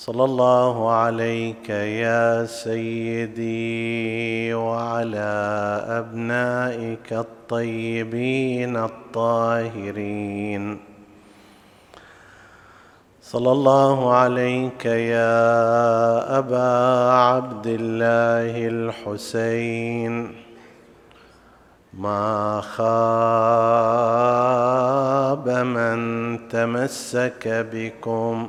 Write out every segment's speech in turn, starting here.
صلى الله عليك يا سيدي وعلى أبنائك الطيبين الطاهرين. صلى الله عليك يا أبا عبد الله الحسين. ما خاب من تمسك بكم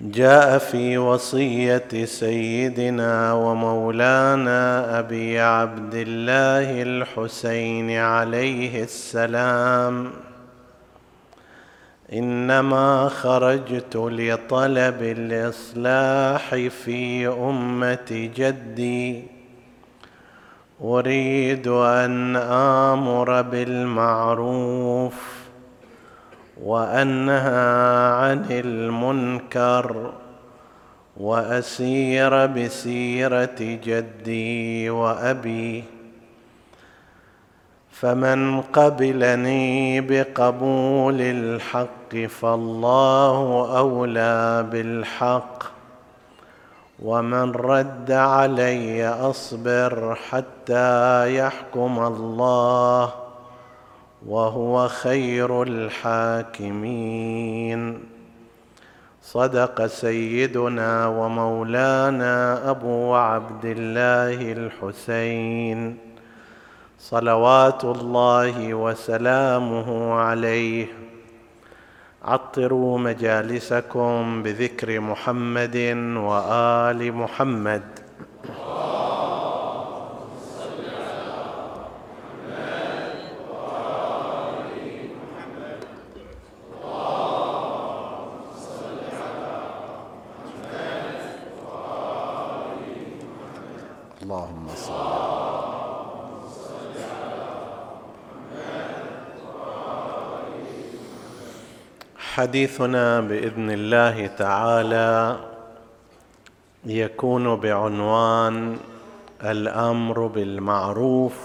جاء في وصية سيدنا ومولانا أبي عبد الله الحسين عليه السلام. إنما خرجت لطلب الإصلاح في أمة جدي. أريد أن آمر بالمعروف وأنهى عن المنكر وأسير بسيرة جدي وأبي. فمن قبلني بقبول الحق فالله أولى بالحق. ومن رد علي أصبر حتى يحكم الله. وهو خير الحاكمين. صدق سيدنا ومولانا أبو عبد الله الحسين. صلوات الله وسلامه عليه. عطروا مجالسكم بذكر محمد وآل محمد. حديثنا بإذن الله تعالى يكون بعنوان الأمر بالمعروف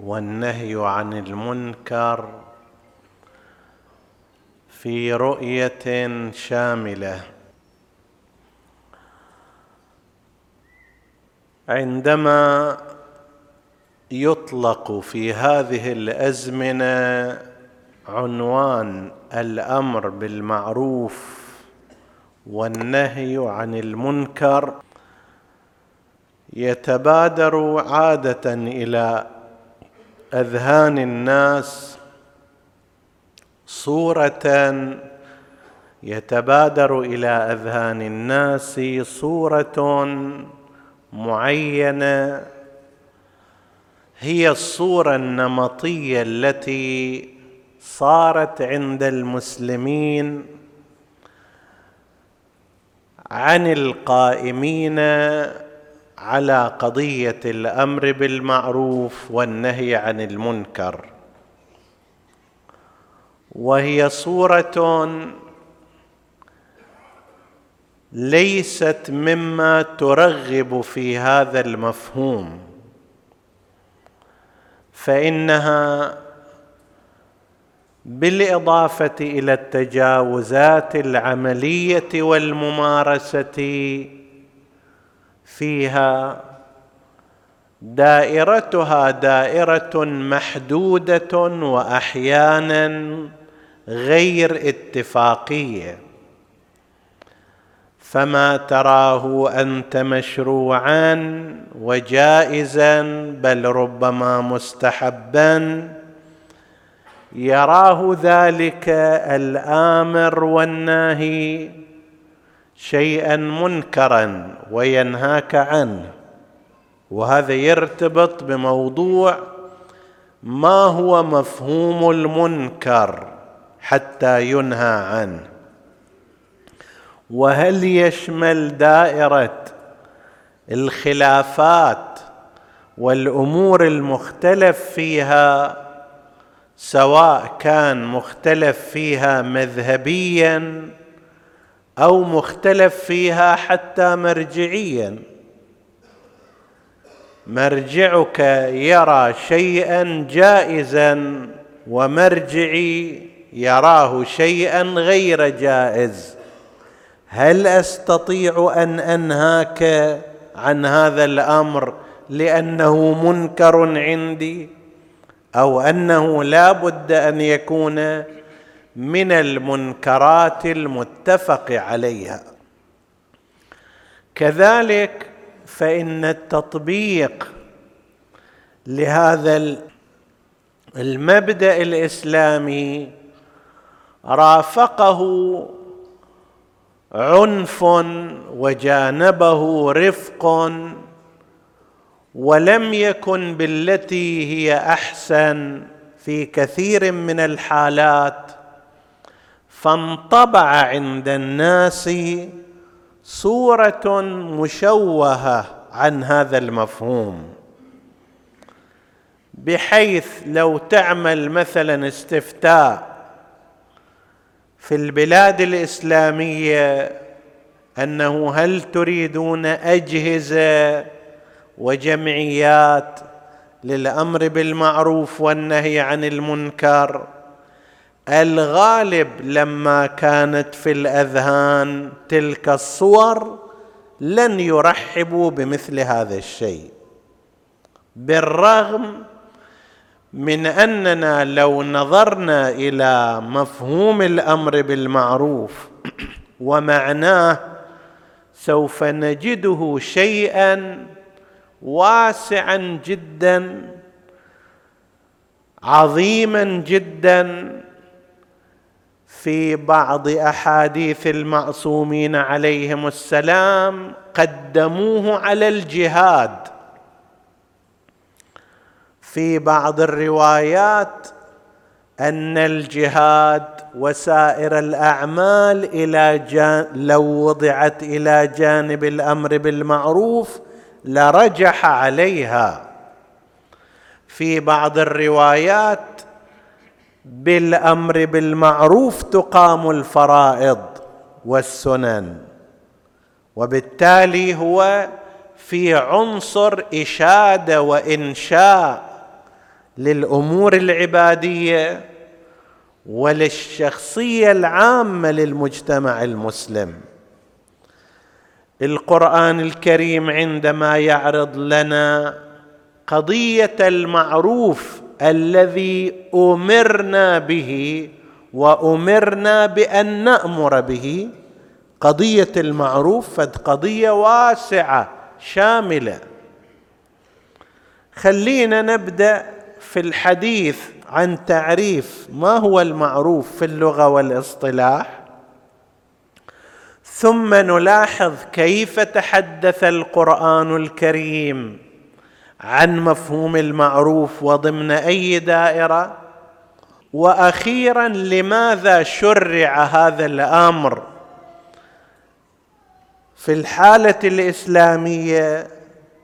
والنهي عن المنكر في رؤية شاملة. عندما يطلق في هذه الأزمنة عنوان الأمر بالمعروف والنهي عن المنكر يتبادر عادة إلى أذهان الناس صورة يتبادر إلى أذهان الناس صورة معينة هي الصورة النمطية التي صارت عند المسلمين عن القائمين على قضية الأمر بالمعروف والنهي عن المنكر. وهي صورة ليست مما ترغب في هذا المفهوم فإنها بالإضافة إلى التجاوزات العملية والممارسة فيها دائرتها دائرة محدودة وأحيانا غير اتفاقية. فما تراه أنت مشروعا وجائزا بل ربما مستحبا يراه ذلك الآمر والناهي شيئا منكرا وينهاك عنه. وهذا يرتبط بموضوع ما هو مفهوم المنكر حتى ينهى عنه. وهل يشمل دائرة الخلافات والأمور المختلف فيها سواء كان مختلف فيها مذهبيا أو مختلف فيها حتى مرجعيا. مرجعك يرى شيئا جائزا ومرجعي يراه شيئا غير جائز. هل أستطيع أن أنهاك عن هذا الأمر لأنه منكر عندي؟ أو أنه لا بد أن يكون من المنكرات المتفق عليها. كذلك فإن التطبيق لهذا المبدأ الإسلامي رافقه عنف وجانبه رفق ولم يكن بالتي هي أحسن في كثير من الحالات فانطبع عند الناس صورة مشوهة عن هذا المفهوم. بحيث لو تعمل مثلا استفتاء في البلاد الإسلامية أنه هل تريدون أجهزة وجمعيات للأمر بالمعروف والنهي عن المنكر. الغالب لما كانت في الأذهان تلك الصور لن يرحبوا بمثل هذا الشيء بالرغم من أننا لو نظرنا إلى مفهوم الأمر بالمعروف ومعناه سوف نجده شيئا واسعا جدا عظيما جدا في بعض أحاديث المعصومين عليهم السلام قدموه على الجهاد. في بعض الروايات أن الجهاد وسائر الأعمال إلى جان لو وضعت إلى جانب الأمر بالمعروف لرجح عليها. في بعض الروايات بالأمر بالمعروف تقام الفرائض والسنن وبالتالي هو في عنصر إشادة وإنشاء للأمور العبادية وللشخصية العامة للمجتمع المسلم. القرآن الكريم عندما يعرض لنا قضية المعروف الذي أمرنا به وأمرنا بأن نأمر به قضية المعروف فد قضية واسعة شاملة. خلينا نبدأ في الحديث عن تعريف ما هو المعروف في اللغة والاصطلاح. ثم نلاحظ كيف تحدث القرآن الكريم عن مفهوم المعروف وضمن أي دائرة. وأخيرا لماذا شرع هذا الأمر؟ في الحالة الإسلامية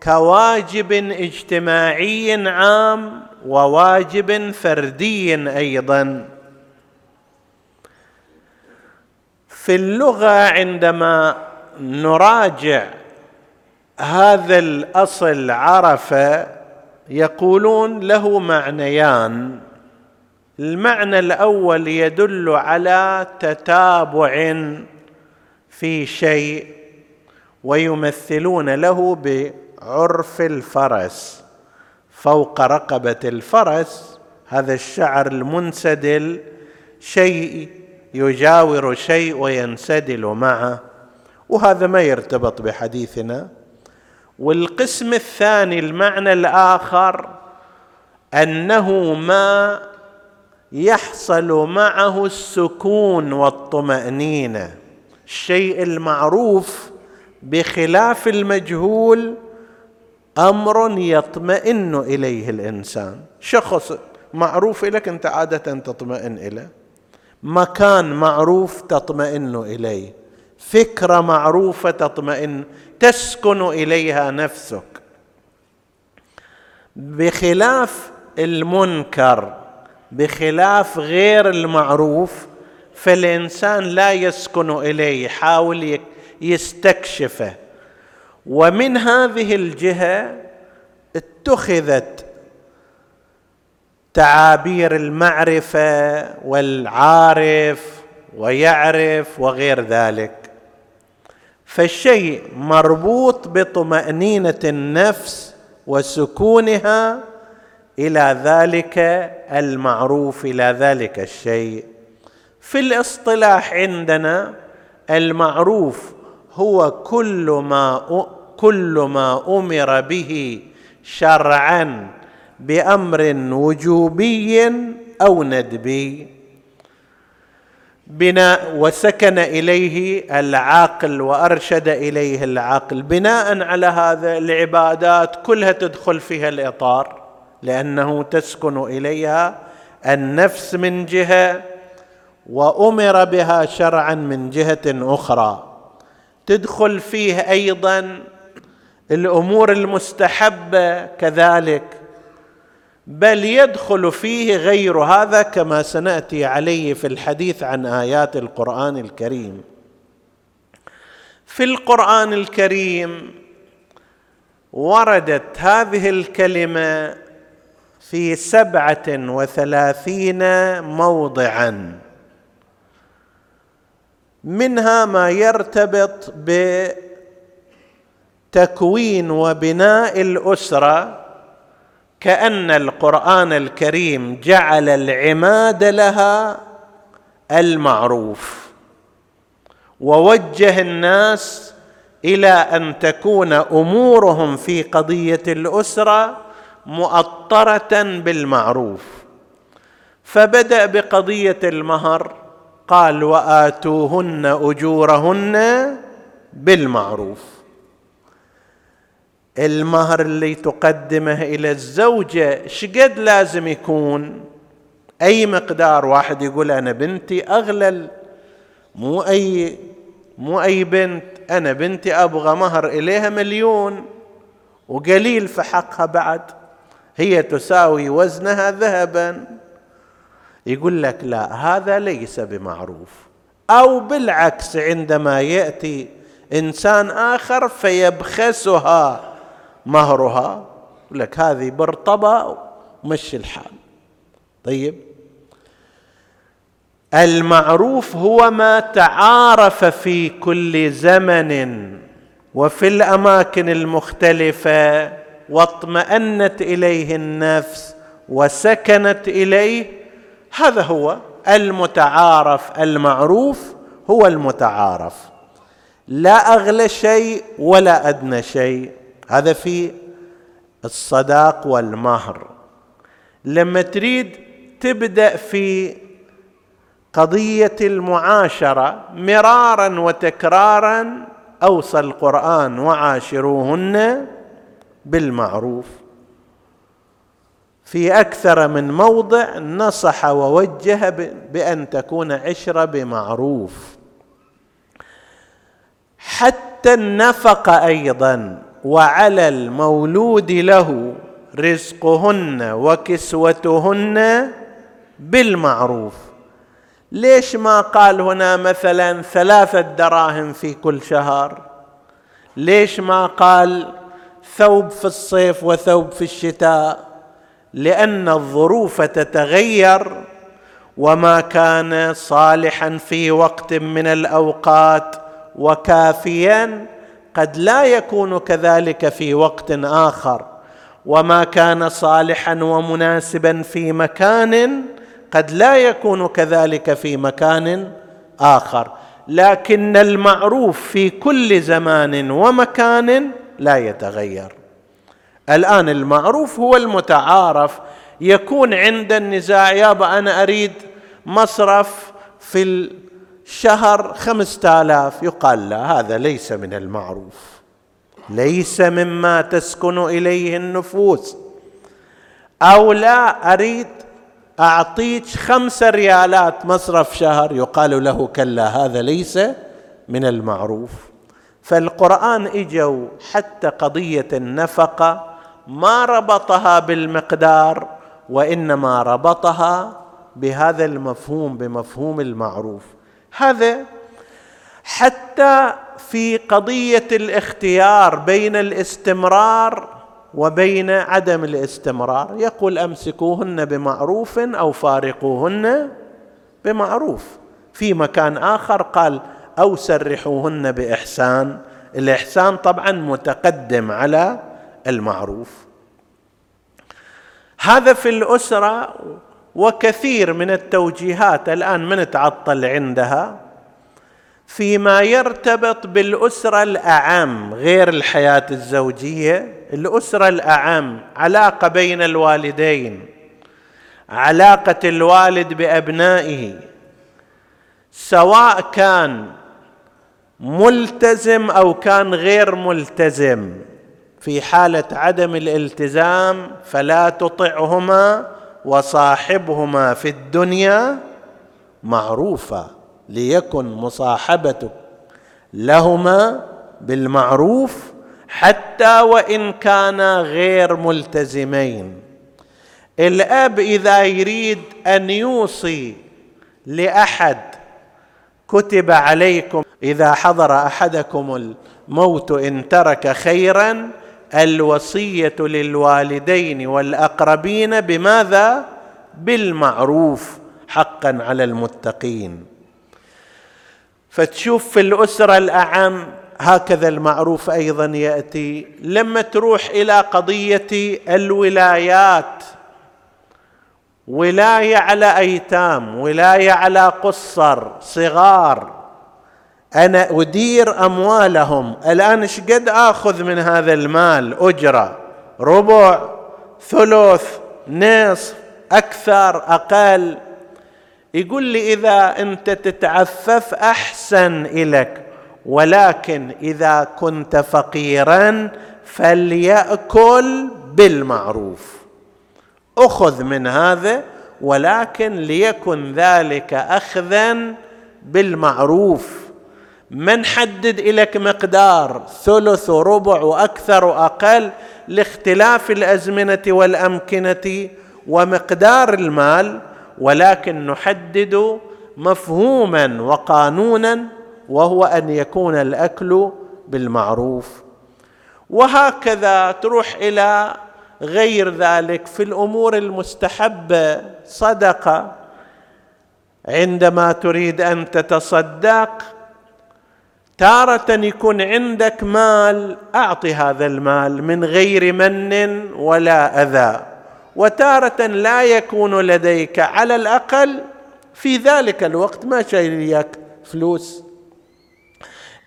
كواجب اجتماعي عام وواجب فردي أيضا. في اللغة عندما نراجع هذا الأصل عرف يقولون له معنيان. المعنى الأول يدل على تتابع في شيء ويمثلون له بعرف الفرس. فوق رقبة الفرس هذا الشعر المنسدل شيء يجاور شيء وينسدل معه. وهذا ما يرتبط بحديثنا. والقسم الثاني المعنى الآخر أنه ما يحصل معه السكون والطمأنينة. الشيء المعروف بخلاف المجهول أمر يطمئن إليه الإنسان. شخص معروف لك أنت عادة تطمئن إليه. مكان معروف تطمئن إليه. فكرة معروفة تطمئن تسكن إليها نفسك. بخلاف المنكر بخلاف غير المعروف فالإنسان لا يسكن إليه يحاول يستكشفه. ومن هذه الجهة اتخذت تعابير المعرفة والعارف ويعرف وغير ذلك. فالشيء مربوط بطمأنينة النفس وسكونها إلى ذلك المعروف إلى ذلك الشيء. في الاصطلاح عندنا المعروف هو كل ما كل ما أمر به شرعا. بأمر وجوبي أو ندبي. بناء وسكن إليه العاقل وأرشد إليه العاقل. بناء على هذا العبادات كلها تدخل فيها الإطار لأنه تسكن إليها النفس من جهة وأمر بها شرعا من جهة أخرى. تدخل فيه أيضا الأمور المستحبة كذلك. بل يدخل فيه غير هذا كما سنأتي عليه في الحديث عن آيات القرآن الكريم. في القرآن الكريم وردت هذه الكلمة في سبعة وثلاثين موضعا. منها ما يرتبط بتكوين وبناء الأسرة كأن القرآن الكريم جعل العماد لها المعروف. ووجه الناس إلى أن تكون أمورهم في قضية الأسرة مؤطرة بالمعروف. فبدأ بقضية المهر قال وآتوهن أجورهن بالمعروف. المهر اللي تقدمه إلى الزوجة شقد لازم يكون؟ أي مقدار؟ واحد يقول أنا بنتي اغلى مو أي مو أي بنت أنا بنتي أبغى مهر إليها مليون وقليل في حقها بعد. هي تساوي وزنها ذهبا. يقول لك لا هذا ليس بمعروف. أو بالعكس عندما يأتي إنسان آخر فيبخسها. مهرها لك هذه برطبه ومشي الحال. طيب. المعروف هو ما تعارف في كل زمن وفي الأماكن المختلفة واطمأنت إليه النفس وسكنت إليه. هذا هو المتعارف. المعروف هو المتعارف. لا أغلى شيء ولا أدنى شيء. هذا في الصداق والمهر. لما تريد تبدأ في قضية المعاشرة مرارا وتكرارا أوصى القرآن وعاشروهن بالمعروف. في أكثر من موضع نصح ووجه بأن تكون عشره بمعروف. حتى النفقه أيضا. وعلى المولود له رزقهن وكسوتهن بالمعروف. ليش ما قال هنا مثلا ثلاثة دراهم في كل شهر؟ ليش ما قال ثوب في الصيف وثوب في الشتاء؟ لأن الظروف تتغير وما كان صالحا في وقت من الأوقات وكافيا قد لا يكون كذلك في وقت آخر. وما كان صالحا ومناسبا في مكان قد لا يكون كذلك في مكان آخر. لكن المعروف في كل زمان ومكان لا يتغير. الآن المعروف هو المتعارف. يكون عند النزاع يابا أنا أريد مصرف في الشهر خمسة آلاف يقال لا هذا ليس من المعروف. ليس مما تسكن إليه النفوس. أو لا أريد أعطيك خمسة ريالات مصرف شهر يقال له كلا هذا ليس من المعروف. فالقرآن إجوا حتى قضية النفقة ما ربطها بالمقدار وإنما ربطها بهذا المفهوم بمفهوم المعروف. هذا حتى في قضية الاختيار بين الاستمرار وبين عدم الاستمرار. يقول أمسكوهن بمعروف أو فارقوهن بمعروف. في مكان آخر قال أو سرحوهن بإحسان. الإحسان طبعا متقدم على المعروف. هذا في الأسرة وكثير من التوجيهات الآن من تعطل عندها فيما يرتبط بالأسرة الأعم غير الحياة الزوجية الأسرة الأعم علاقة بين الوالدين علاقة الوالد بأبنائه سواء كان ملتزم أو كان غير ملتزم في حالة عدم الالتزام فلا تطعهما وصاحبهما في الدنيا معروفا ليكن مصاحبتك لهما بالمعروف حتى وإن كانا غير ملتزمين. الأب إذا يريد أن يوصي لأحد كتب عليكم إذا حضر أحدكم الموت إن ترك خيرا الوصية للوالدين والأقربين بماذا؟ بالمعروف حقا على المتقين. فتشوف في الأسرة الأعم هكذا المعروف أيضا يأتي. لما تروح إلى قضية الولايات ولاية على أيتام ولاية على قصر صغار أنا أدير أموالهم. الآن إيش قد آخذ من هذا المال؟ أجرة ربع ثلث نصف أكثر أقل. يقول لي إذا أنت تتعفف أحسن الك ولكن إذا كنت فقيرا فليأكل بالمعروف. أخذ من هذا ولكن ليكن ذلك اخذا بالمعروف. ما نحدد لك مقدار ثلث وربع وأكثر وأقل؟ لاختلاف الأزمنة والأمكنة ومقدار المال ولكن نحدد مفهوما وقانونا وهو أن يكون الأكل بالمعروف. وهكذا تروح إلى غير ذلك في الأمور المستحبة. صدقة. عندما تريد أن تتصدق تارة يكون عندك مال أعطي هذا المال من غير من ولا أذى. وتارة لا يكون لديك على الأقل في ذلك الوقت ما شايل فلوس.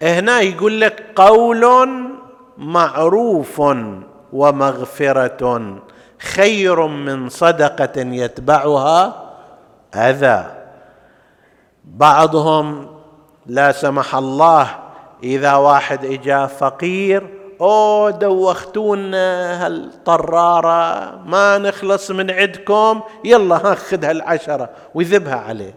هنا يقول لك قول معروف ومغفرة خير من صدقة يتبعها أذى. بعضهم لا سمح الله إذا واحد إجا فقير أو دوختونا هالطرارة ما نخلص من عندكم يلا ها خذ هالعشره ويذبها عليه.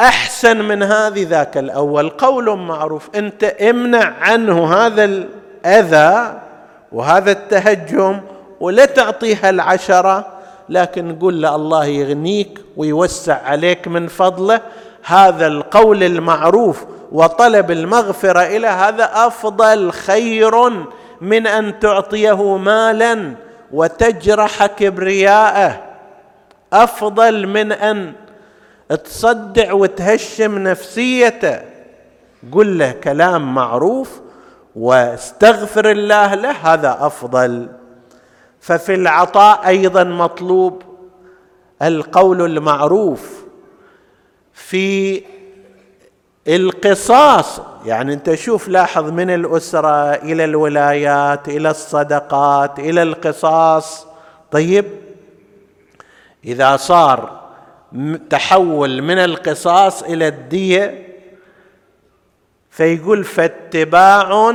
أحسن من هذه ذاك الأول قول معروف أنت امنع عنه هذا الأذى وهذا التهجم ولا تعطيها العشرة لكن قل له الله يغنيك ويوسع عليك من فضله. هذا القول المعروف وطلب المغفرة إلى هذا أفضل خير من أن تعطيه مالا وتجرح كبرياءه. أفضل من أن تصدع وتهشم نفسيته. قل له كلام معروف واستغفر الله له هذا أفضل. ففي العطاء أيضا مطلوب القول المعروف في القصاص. يعني أنت شوف لاحظ من الأسرة إلى الولايات إلى الصدقات إلى القصاص. طيب إذا صار تحول من القصاص إلى الدية فيقول فاتباع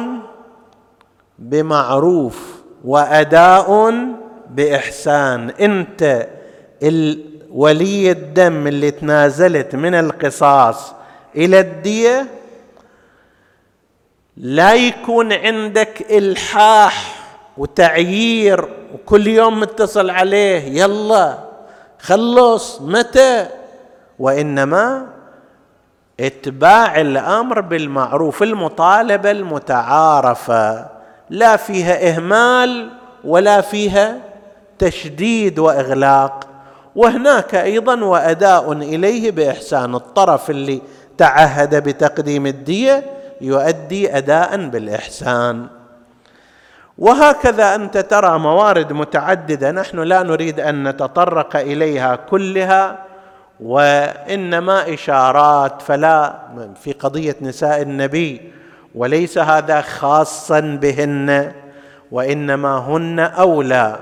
بمعروف وأداء بإحسان. أنت ولي الدم اللي تنازلت من القصاص إلى الدية لا يكون عندك إلحاح وتعيير وكل يوم متصل عليه يلا خلص متى؟ وإنما اتباع الأمر بالمعروف المطالبة المتعارفة لا فيها إهمال ولا فيها تشديد وإغلاق. وهناك أيضا وأداء إليه بإحسان. الطرف اللي تعهد بتقديم الدية يؤدي اداء بالإحسان. وهكذا أنت ترى موارد متعددة. نحن لا نريد أن نتطرق إليها كلها وإنما إشارات. فلا في قضية نساء النبي وليس هذا خاصا بهن وإنما هن أولى.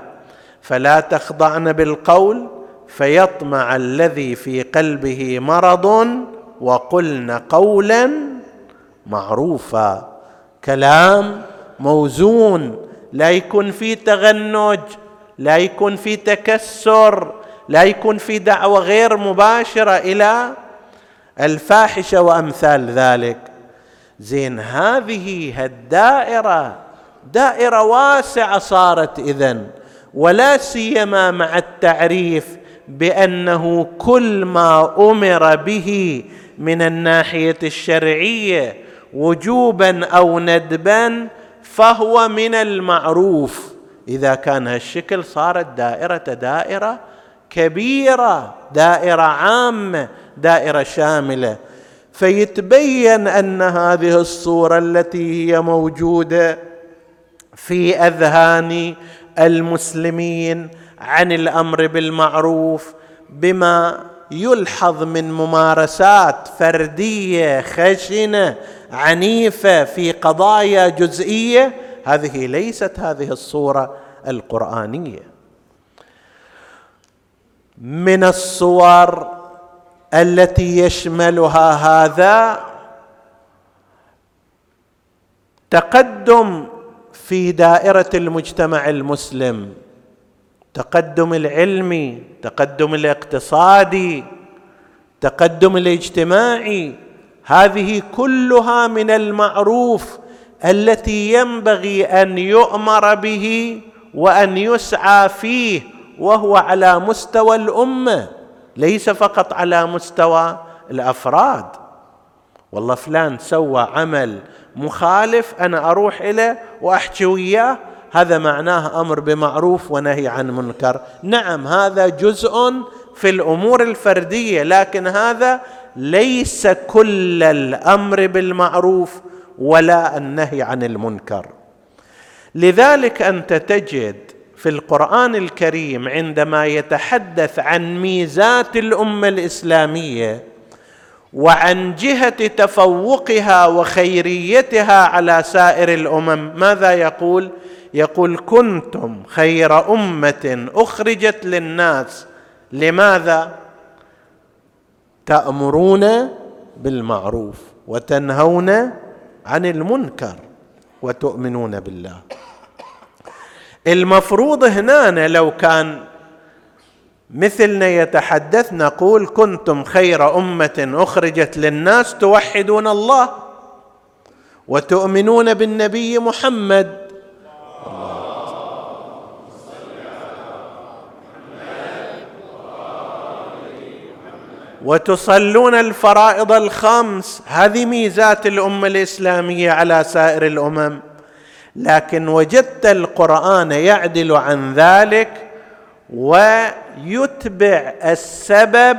فلا تخضعن بالقول فيطمع الذي في قلبه مرض وقلن قولا معروفا. كلام موزون لا يكون في تغنج لا يكون في تكسر لا يكون في دعوة غير مباشرة إلى الفاحشة وأمثال ذلك. زين هذه الدائره دائرة واسعة صارت إذن ولا سيما مع التعريف بأنه كل ما أمر به من الناحية الشرعية وجوبا أو ندبا فهو من المعروف. إذا كان هالشكل صارت دائرة دائرة كبيرة دائرة عامة دائرة شاملة. فيتبين أن هذه الصورة التي هي موجودة في أذهان المسلمين عن الأمر بالمعروف بما يلحظ من ممارسات فردية خشنة عنيفة في قضايا جزئية. هذه ليست هذه الصورة القرآنية. من الصور التي يشملها هذا تقدم في دائرة المجتمع المسلم. تقدم العلمي تقدم الاقتصادي تقدم الاجتماعي هذه كلها من المعروف التي ينبغي أن يؤمر به وأن يسعى فيه وهو على مستوى الأمة ليس فقط على مستوى الأفراد. والله فلان سوى عمل مخالف أنا أروح إليه وأحكي وياه هذا معناه أمر بمعروف ونهي عن منكر. نعم هذا جزء في الأمور الفردية لكن هذا ليس كل الأمر بالمعروف ولا النهي عن المنكر. لذلك أنت تجد في القرآن الكريم عندما يتحدث عن ميزات الأمة الإسلامية وعن جهة تفوقها وخيريتها على سائر الأمم ماذا يقول؟ يقول كنتم خير أمة أخرجت للناس لماذا؟ تأمرون بالمعروف وتنهون عن المنكر وتؤمنون بالله. المفروض هنا لو كان مثلنا يتحدث نقول كنتم خير أمة أخرجت للناس توحدون الله وتؤمنون بالنبي محمد. وتصلون الفرائض الخمس. هذه ميزات الأمة الإسلامية على سائر الأمم. لكن وجدت القرآن يعدل عن ذلك ويتبع السبب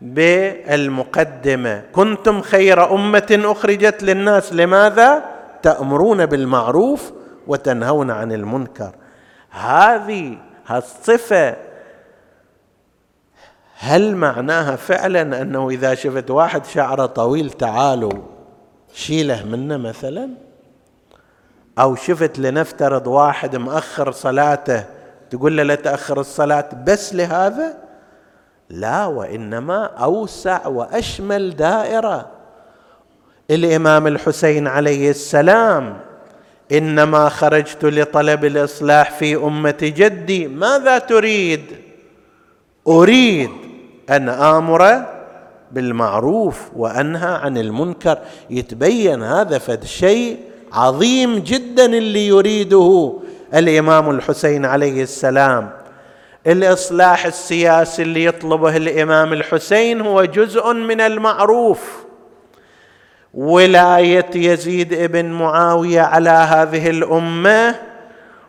بالمقدمة. كنتم خير أمة أخرجت للناس. لماذا؟ تأمرون بالمعروف وتنهون عن المنكر. هذه الصفة هل معناها فعلا أنه إذا شفت واحد شعره طويل تعالوا شيله منه مثلا؟ أو شفت لنفترض واحد مأخر صلاته تقول له لا تأخر الصلاة بس لهذا؟ لا وإنما أوسع وأشمل دائرة. الإمام الحسين عليه السلام إنما خرجت لطلب الإصلاح في أمة جدي ماذا تريد؟ أريد أن آمر بالمعروف وأنهى عن المنكر. يتبين هذا فد شيء عظيم جدا اللي يريده الإمام الحسين عليه السلام. الإصلاح السياسي اللي يطلبه الإمام الحسين هو جزء من المعروف. ولاية يزيد ابن معاوية على هذه الأمة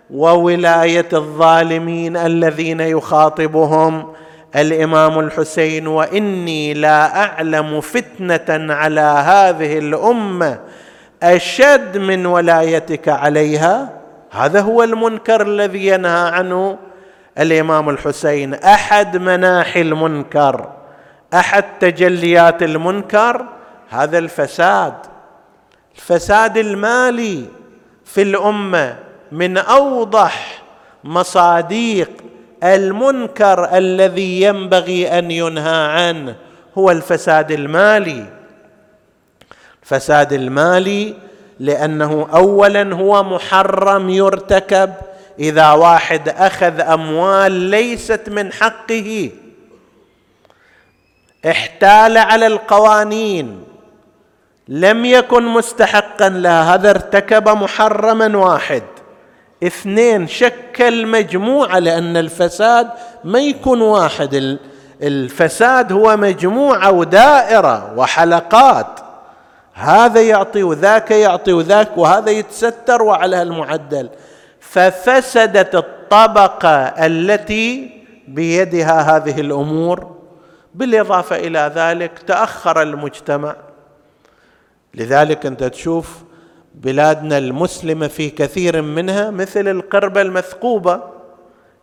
وولاية الظالمين الذين يخاطبهم الإمام الحسين وإني لا أعلم فتنة على هذه الأمة أشد من ولايتك عليها. هذا هو المنكر الذي ينهى عنه الإمام الحسين. أحد مناحي المنكر أحد تجليات المنكر هذا الفساد الفساد المالي في الأمة من أوضح مصاديق المنكر الذي ينبغي أن ينهى عنه هو الفساد المالي. الفساد المالي لأنه اولا هو محرم يرتكب إذا واحد أخذ أموال ليست من حقه. احتال على القوانين. لم يكن مستحقا لها هذا ارتكب محرما واحد. اثنين شكل مجموعه لأن الفساد ما يكون واحد. الفساد هو مجموعة ودائرة وحلقات. هذا يعطي وذاك يعطي وذاك وهذا يتستر وعلى المعدل. ففسدت الطبقة التي بيدها هذه الأمور بالإضافة إلى ذلك تأخر المجتمع. لذلك أنت تشوف بلادنا المسلمة في كثير منها مثل القربة المثقوبة.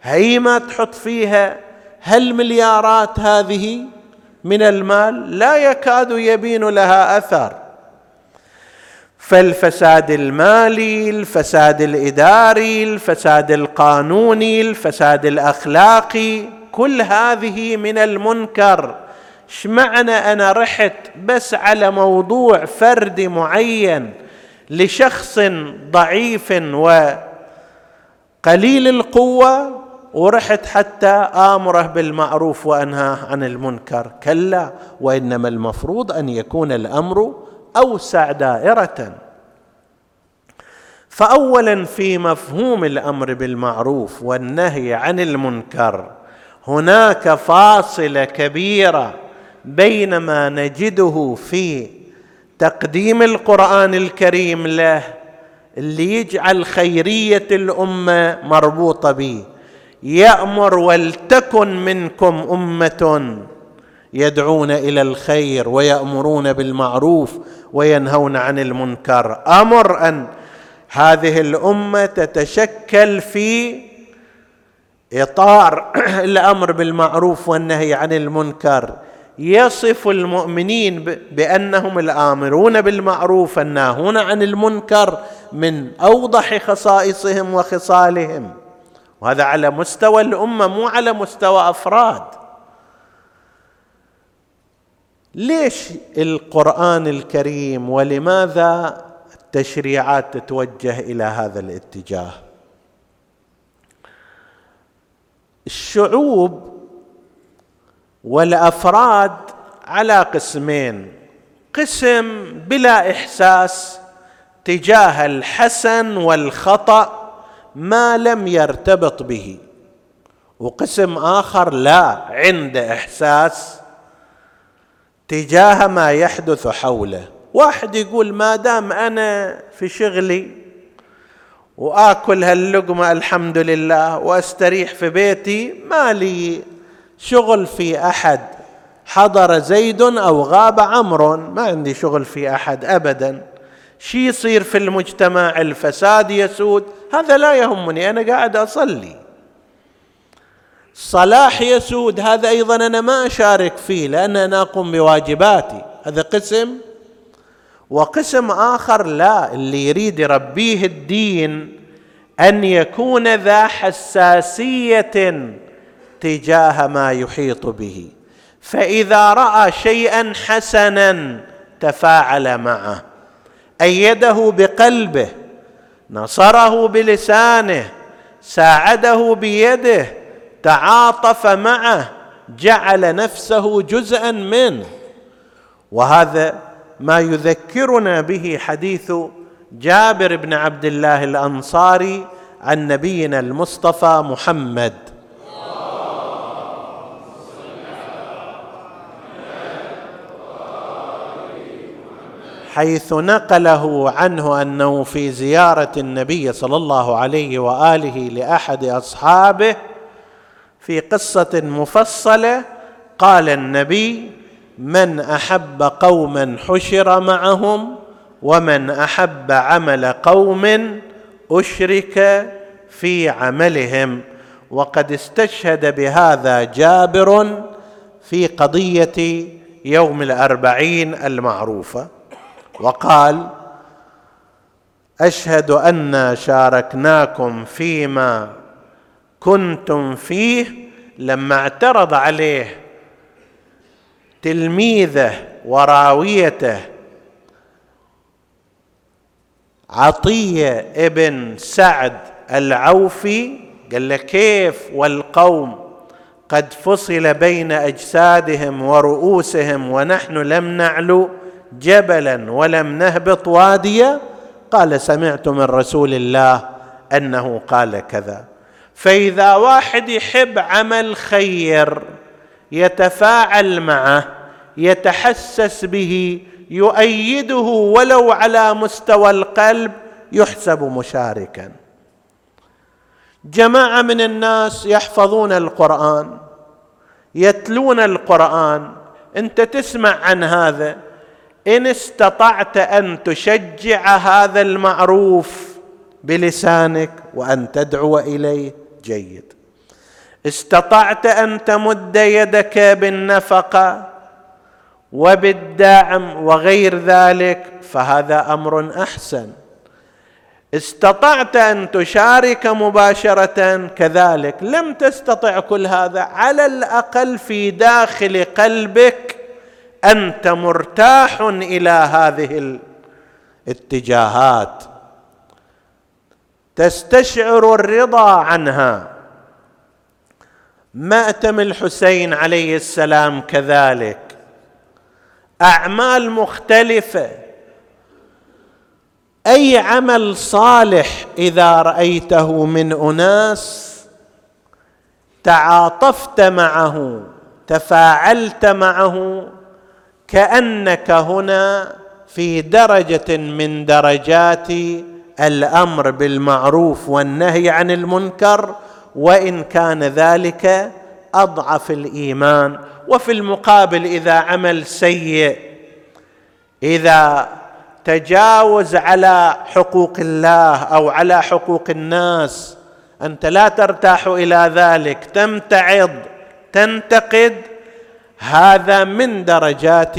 هي ما تحط فيها هالمليارات هذه من المال لا يكاد يبين لها أثر. فالفساد المالي الفساد الإداري الفساد القانوني الفساد الأخلاقي كل هذه من المنكر. إيش معنى أنا رحت بس على موضوع فردي معين؟ لشخص ضعيف وقليل القوة ورحت حتى آمره بالمعروف وأنهاه عن المنكر. كلا وإنما المفروض أن يكون الأمر أوسع دائرة. فاولا في مفهوم الأمر بالمعروف والنهي عن المنكر هناك فاصلة كبيرة بين ما نجده في تقديم القرآن الكريم له اللي يجعل خيرية الأمة مربوطة به. يأمر ولتكن منكم أمة يدعون إلى الخير ويأمرون بالمعروف وينهون عن المنكر. أمر أن هذه الأمة تتشكل في إطار الأمر بالمعروف والنهي عن المنكر. يصف المؤمنين بأنهم الآمرون بالمعروف الناهون عن المنكر من أوضح خصائصهم وخصالهم. وهذا على مستوى الأمة مو على مستوى أفراد. ليش القرآن الكريم ولماذا التشريعات تتوجه إلى هذا الاتجاه؟ الشعوب والأفراد على قسمين. قسم بلا إحساس تجاه الحسن والخطأ ما لم يرتبط به. وقسم آخر لا عند إحساس تجاه ما يحدث حوله. واحد يقول ما دام أنا في شغلي وآكل هاللقمة الحمد لله وأستريح في بيتي ما لي شغل في أحد حضر زيد أو غاب عمرو ما عندي شغل في أحد ابدا. شي يصير في المجتمع الفساد يسود هذا لا يهمني أنا قاعد أصلي. صلاح يسود هذا أيضا أنا ما أشارك فيه لأن أنا أقوم بواجباتي. هذا قسم. وقسم آخر لا اللي يريد يربيه الدين أن يكون ذا حساسية تجاه ما يحيط به. فإذا رأى شيئا حسنا تفاعل معه. أيده بقلبه نصره بلسانه ساعده بيده تعاطف معه جعل نفسه جزءا منه. وهذا ما يذكرنا به حديث جابر بن عبد الله الأنصاري عن نبينا المصطفى محمد. حيث نقله عنه أنه في زيارة النبي صلى الله عليه وآله لأحد أصحابه في قصة مفصلة قال النبي من أحب قوما حشر معهم ومن أحب عمل قوم أشرك في عملهم وقد استشهد بهذا جابر في قضية يوم الأربعين المعروفة. وقال أشهد انا شاركناكم فيما كنتم فيه لما اعترض عليه تلميذه وراويته عطية ابن سعد العوفي. قال له كيف والقوم قد فصل بين أجسادهم ورؤوسهم ونحن لم نعلو؟ جبلا ولم نهبط واديا؟ قال سمعت من رسول الله أنه قال كذا. فإذا واحد يحب عمل خير يتفاعل معه يتحسس به يؤيده ولو على مستوى القلب يحسب مشاركا. جماعة من الناس يحفظون القرآن يتلون القرآن. أنت تسمع عن هذا إن استطعت أن تشجع هذا المعروف بلسانك وأن تدعو إليه جيد. استطعت أن تمد يدك بالنفقة وبالدعم وغير ذلك فهذا أمر أحسن. استطعت أن تشارك مباشرة كذلك. لم تستطع كل هذا على الأقل في داخل قلبك أنت مرتاح إلى هذه الاتجاهات. تستشعر الرضا عنها. مأتم الحسين عليه السلام كذلك. أعمال مختلفة. أي عمل صالح إذا رأيته من أناس تعاطفت معه تفاعلت معه كأنك هنا في درجة من درجات الأمر بالمعروف والنهي عن المنكر وإن كان ذلك أضعف الإيمان. وفي المقابل إذا عمل سيء إذا تجاوز على حقوق الله أو على حقوق الناس أنت لا ترتاح إلى ذلك. تمتعض تنتقد هذا من درجات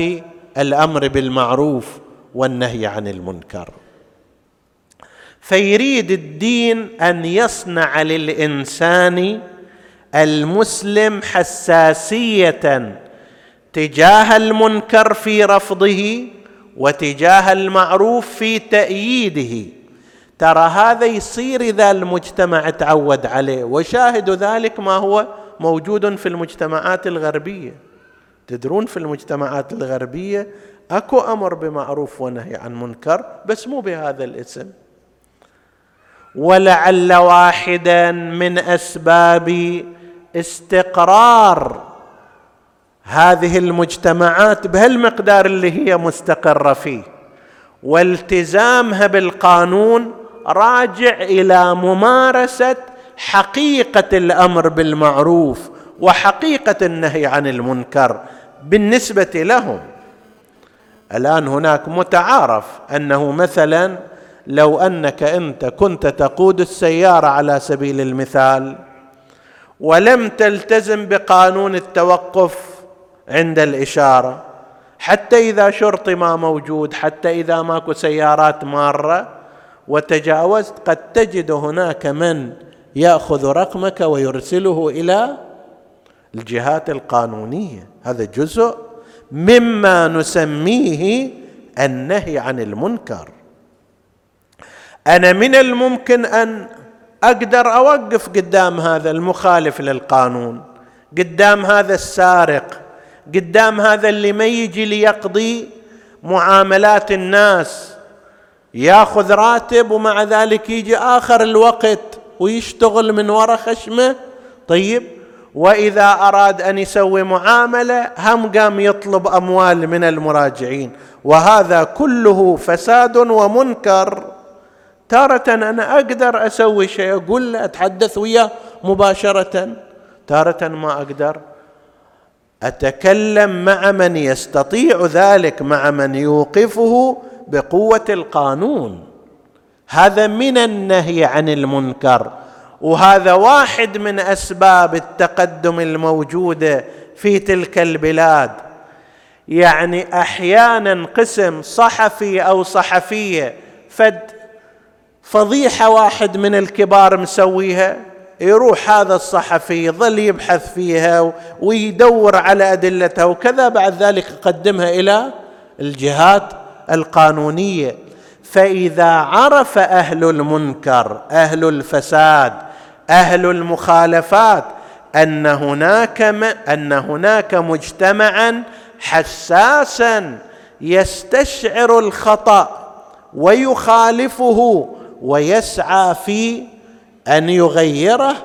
الأمر بالمعروف والنهي عن المنكر. فيريد الدين أن يصنع للإنسان المسلم حساسية تجاه المنكر في رفضه وتجاه المعروف في تأييده. ترى هذا يصير إذا المجتمع تعود عليه وشاهد ذلك ما هو موجود في المجتمعات الغربية. تدرون في المجتمعات الغربية أكو أمر بمعروف ونهي عن منكر بس مو بهذا الاسم. ولعل واحدا من أسباب استقرار هذه المجتمعات بهالمقدار اللي هي مستقرة فيه. والتزامها بالقانون راجع إلى ممارسة حقيقة الأمر بالمعروف وحقيقة النهي عن المنكر. بالنسبة لهم. الآن هناك متعارف أنه مثلا لو أنك أنت كنت تقود السيارة على سبيل المثال ولم تلتزم بقانون التوقف عند الإشارة حتى إذا شرطي ما موجود حتى إذا ماكو سيارات مارة وتجاوزت قد تجد هناك من يأخذ رقمك ويرسله إلى الجهات القانونية. هذا جزء مما نسميه النهي عن المنكر. أنا من الممكن أن أقدر أوقف قدام هذا المخالف للقانون قدام هذا السارق قدام هذا اللي ما يجي ليقضي معاملات الناس. ياخذ راتب ومع ذلك يجي آخر الوقت ويشتغل من وراء خشمه. طيب وإذا أراد أن يسوي معاملة هم قام يطلب أموال من المراجعين. وهذا كله فساد ومنكر. تارة أنا أقدر أسوي شيء أقول له أتحدث وياه مباشرة. تارة ما أقدر. أتكلم مع من يستطيع ذلك مع من يوقفه بقوة القانون. هذا من النهي عن المنكر. وهذا واحد من أسباب التقدم الموجوده في تلك البلاد. يعني أحيانا قسم صحفي أو صحفية فد فضيحة واحد من الكبار مسويها يروح هذا الصحفي يظل يبحث فيها ويدور على أدلتها وكذا بعد ذلك يقدمها إلى الجهات القانونية. فإذا عرف أهل المنكر أهل الفساد أهل المخالفات أن هناك أن هناك مجتمعا حساسا يستشعر الخطأ ويخالفه ويسعى في أن يغيره.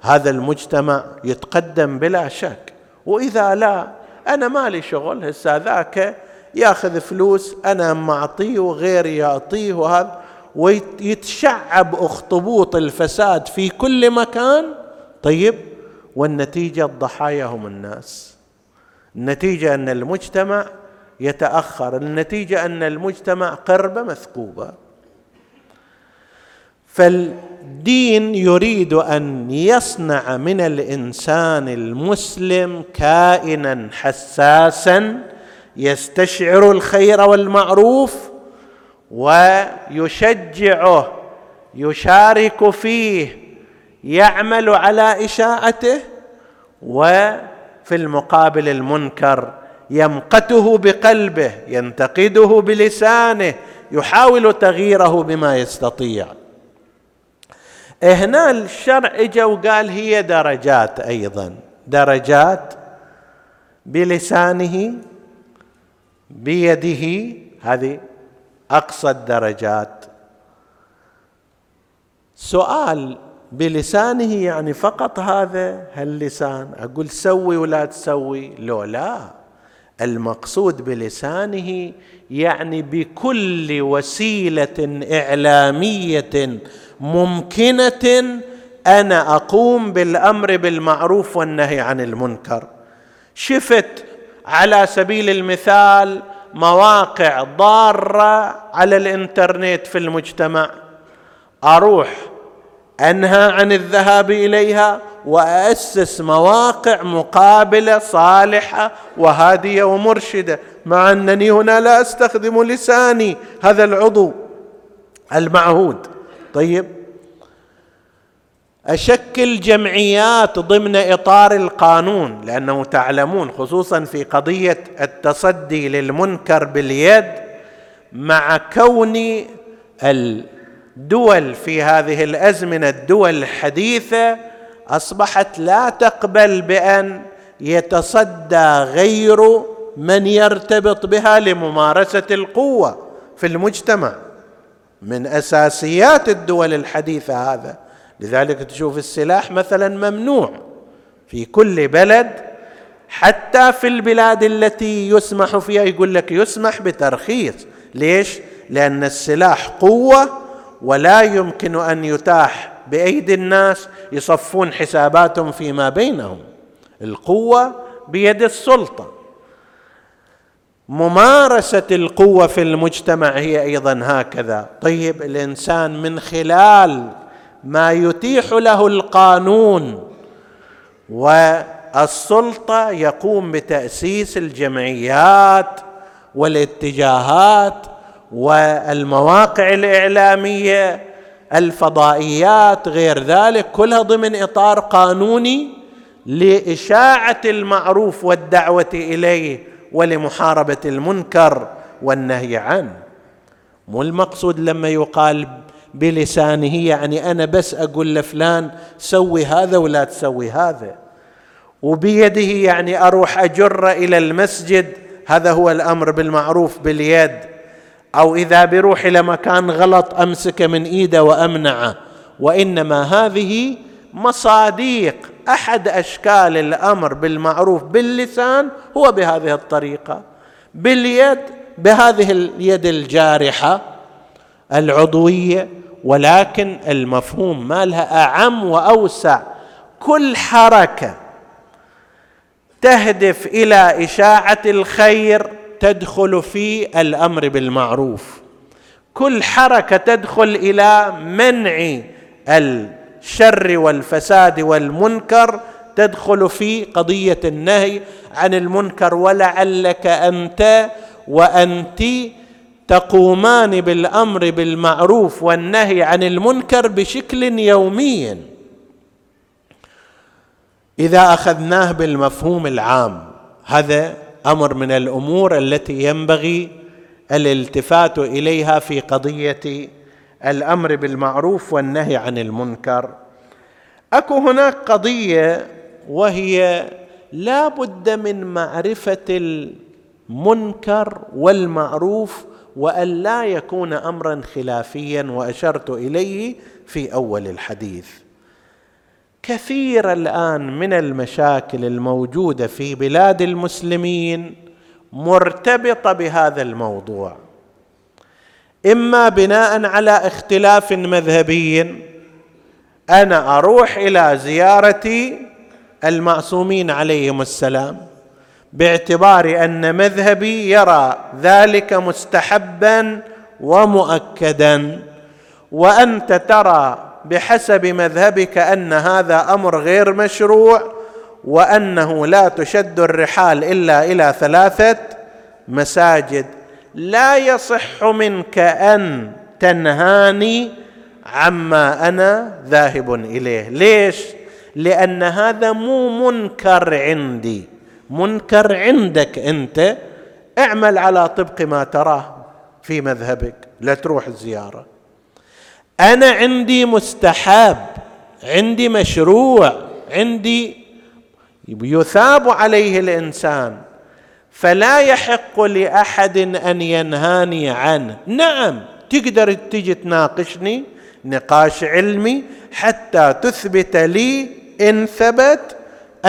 هذا المجتمع يتقدم بلا شك. وإذا لا أنا مالي شغل هسه ذاك ياخذ فلوس أنا معطيه وغيري يعطيه وهذا. ويتشعب أخطبوط الفساد في كل مكان. طيب والنتيجة الضحايا هم الناس. النتيجة أن المجتمع يتأخر النتيجة أن المجتمع قربه مثقوبة. فالدين يريد أن يصنع من الإنسان المسلم كائنا حساسا يستشعر الخير والمعروف ويشجعه يشارك فيه يعمل على اشاعته وفي المقابل المنكر يمقته بقلبه ينتقده بلسانه يحاول تغييره بما يستطيع. هنا الشرع اجى وقال هي درجات أيضا درجات بلسانه بيده هذه أقصى الدرجات. سؤال بلسانه يعني فقط هذا هاللسان أقول سوي ولا تسوي؟ لو لا. المقصود بلسانه يعني بكل وسيلة إعلامية ممكنة أنا أقوم بالأمر بالمعروف والنهي عن المنكر. شفت على سبيل المثال مواقع ضارة على الإنترنت في المجتمع. أروح أنهى عن الذهاب إليها وأسس مواقع مقابلة صالحة وهادية ومرشدة. مع أنني هنا لا أستخدم لساني هذا العضو المعهود. طيب اشكل جمعيات ضمن إطار القانون لأنه تعلمون خصوصا في قضية التصدي للمنكر باليد مع كون الدول في هذه الأزمنة الدول الحديثة أصبحت لا تقبل بأن يتصدى غير من يرتبط بها لممارسة القوة في المجتمع. من أساسيات الدول الحديثة هذا لذلك تشوف السلاح مثلا ممنوع في كل بلد حتى في البلاد التي يسمح فيها يقول لك يسمح بترخيص. ليش؟ لأن السلاح قوة ولا يمكن أن يتاح بأيدي الناس يصفون حساباتهم فيما بينهم. القوة بيد السلطة. ممارسة القوة في المجتمع هي أيضا هكذا. طيب الإنسان من خلال ما يتيح له القانون والسلطة يقوم بتأسيس الجمعيات والاتجاهات والمواقع الإعلامية الفضائيات غير ذلك كلها ضمن إطار قانوني لإشاعة المعروف والدعوة إليه ولمحاربة المنكر والنهي عنه. مو المقصود لما يقال بلسانه يعني أنا بس أقول لفلان سوي هذا ولا تسوي هذا. وبيده يعني أروح أجر إلى المسجد هذا هو الأمر بالمعروف باليد. أو إذا بروح إلى مكان غلط أمسك من إيده وأمنعه. وإنما هذه مصاديق. أحد أشكال الأمر بالمعروف باللسان هو بهذه الطريقة. باليد بهذه اليد الجارحة. العضوية ولكن المفهوم مالها أعم وأوسع. كل حركة تهدف إلى إشاعة الخير تدخل في الأمر بالمعروف. كل حركة تدخل إلى منع الشر والفساد والمنكر تدخل في قضية النهي عن المنكر. ولعلك أنت وانت تقومان بالأمر بالمعروف والنهي عن المنكر بشكل يومي. إذا أخذناه بالمفهوم العام هذا أمر من الأمور التي ينبغي الالتفات إليها في قضية الأمر بالمعروف والنهي عن المنكر. أكو هناك قضية وهي لا بد من معرفة المنكر والمعروف وأن لا يكون امرا خلافيا وأشرت إليه في أول الحديث. كثير الآن من المشاكل الموجودة في بلاد المسلمين مرتبطة بهذا الموضوع. إما بناء على اختلاف مذهبي أنا أروح إلى زياره المعصومين عليهم السلام. باعتبار أن مذهبي يرى ذلك مستحبا ومؤكدا. وأنت ترى بحسب مذهبك أن هذا أمر غير مشروع وأنه لا تشد الرحال إلا إلى ثلاثة مساجد. لا يصح منك أن تنهاني عما أنا ذاهب إليه. ليش؟ لأن هذا مو منكر عندي. منكر عندك انت اعمل على طبق ما تراه في مذهبك لا تروح الزيارة. أنا عندي مستحب عندي مشروع عندي يثاب عليه الإنسان فلا يحق لأحد أن ينهاني عنه. نعم تقدر تجي تناقشني نقاش علمي حتى تثبت لي إن ثبت